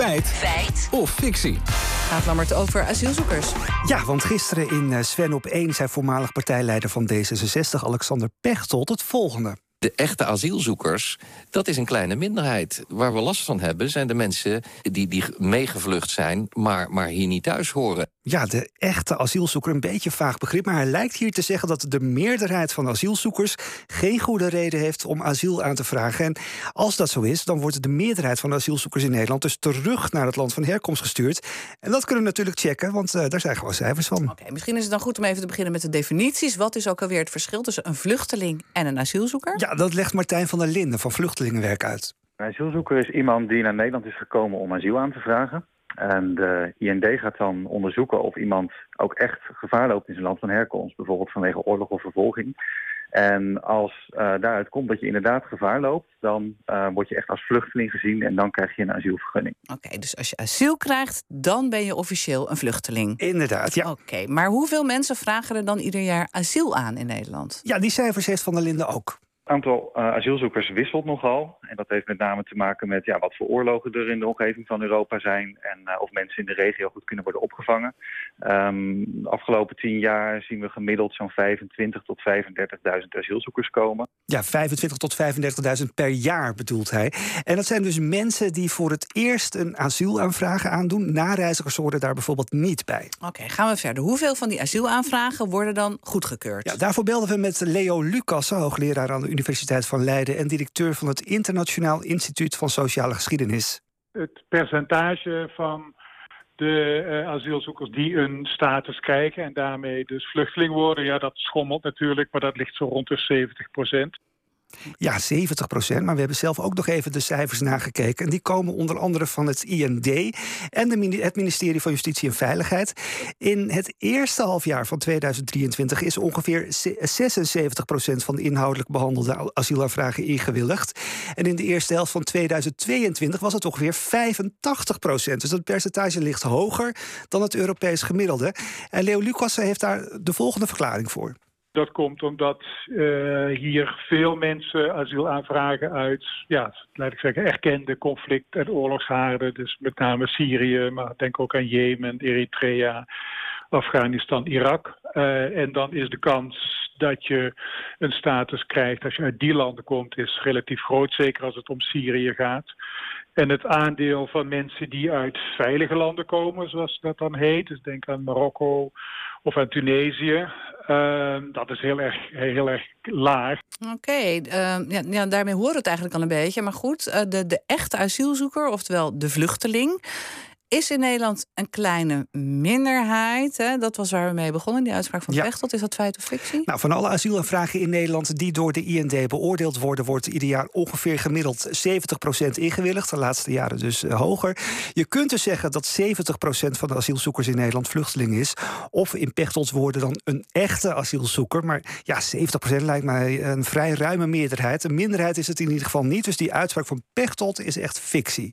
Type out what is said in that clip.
Feit. Feit. Of fictie. Gaat Lammert over asielzoekers. Ja, want gisteren in eh, Sven op 1 zei voormalig partijleider van D66 Alexander Pechtold het volgende. De echte asielzoekers, dat is een kleine minderheid. Waar we last van hebben, zijn de mensen die, die meegevlucht zijn, maar, maar hier niet thuis horen. Ja, de echte asielzoeker, een beetje vaag begrip, maar hij lijkt hier te zeggen dat de meerderheid van asielzoekers geen goede reden heeft om asiel aan te vragen. En als dat zo is, dan wordt de meerderheid van de asielzoekers in Nederland dus terug naar het land van herkomst gestuurd. En dat kunnen we natuurlijk checken, want uh, daar zijn gewoon cijfers van. Oké, misschien is het dan goed om even te beginnen met de definities. Wat is ook alweer het verschil tussen een vluchteling en een asielzoeker? Ja, dat legt Martijn van der Linden van Vluchtelingenwerk uit. Een asielzoeker is iemand die naar Nederland is gekomen om asiel aan te vragen. En de IND gaat dan onderzoeken of iemand ook echt gevaar loopt in zijn land van herkomst. Bijvoorbeeld vanwege oorlog of vervolging. En als uh, daaruit komt dat je inderdaad gevaar loopt, dan uh, word je echt als vluchteling gezien en dan krijg je een asielvergunning. Oké, dus als je asiel krijgt, dan ben je officieel een vluchteling. Inderdaad, ja. Oké, maar hoeveel mensen vragen er dan ieder jaar asiel aan in Nederland? Ja, die cijfers heeft Van der Linden ook. Het aantal uh, asielzoekers wisselt nogal. En dat heeft met name te maken met ja, wat voor oorlogen er in de omgeving van Europa zijn. En uh, of mensen in de regio goed kunnen worden opgevangen. Um, de afgelopen tien jaar zien we gemiddeld zo'n 25 tot 35.000 asielzoekers komen. Ja, 25 tot 35.000 per jaar bedoelt hij. En dat zijn dus mensen die voor het eerst een asielaanvragen aandoen. Nareizigers horen daar bijvoorbeeld niet bij. Oké, okay, gaan we verder. Hoeveel van die asielaanvragen worden dan goedgekeurd? Ja, daarvoor belden we met Leo Lucassen, hoogleraar aan de Universiteit van Leiden en directeur van het Internationaal Instituut van Sociale Geschiedenis. Het percentage van de uh, asielzoekers die een status krijgen en daarmee dus vluchteling worden, ja, dat schommelt natuurlijk, maar dat ligt zo rond de 70 procent. Ja, 70 procent. Maar we hebben zelf ook nog even de cijfers nagekeken. En die komen onder andere van het IND en het ministerie van Justitie en Veiligheid. In het eerste halfjaar van 2023 is ongeveer 76 procent van de inhoudelijk behandelde asielaanvragen ingewilligd. En in de eerste helft van 2022 was het ongeveer 85 procent. Dus dat percentage ligt hoger dan het Europees gemiddelde. En Leo Lucas heeft daar de volgende verklaring voor. Dat komt omdat uh, hier veel mensen asiel aanvragen uit, ja, laat ik zeggen, erkende conflict- en oorlogshaarden. Dus met name Syrië, maar denk ook aan Jemen, Eritrea, Afghanistan, Irak. Uh, en dan is de kans dat je een status krijgt als je uit die landen komt, is relatief groot. Zeker als het om Syrië gaat. En het aandeel van mensen die uit veilige landen komen, zoals dat dan heet, dus denk aan Marokko of aan Tunesië, uh, dat is heel erg, heel erg laag. Oké, okay, uh, ja, ja, daarmee hoort het eigenlijk al een beetje. Maar goed, uh, de, de echte asielzoeker, oftewel de vluchteling, is in Nederland een kleine minderheid. Hè? Dat was waar we mee begonnen, die uitspraak van ja. Pechtold. Is dat feit of fictie? Nou, van alle asielaanvragen in Nederland die door de IND beoordeeld worden... wordt ieder jaar ongeveer gemiddeld 70% ingewilligd. De laatste jaren dus uh, hoger. Je kunt dus zeggen dat 70% van de asielzoekers in Nederland vluchteling is. Of in Pechtold's woorden dan een echte asielzoeker. Maar ja, 70% lijkt mij een vrij ruime meerderheid. Een minderheid is het in ieder geval niet. Dus die uitspraak van Pechtold is echt fictie.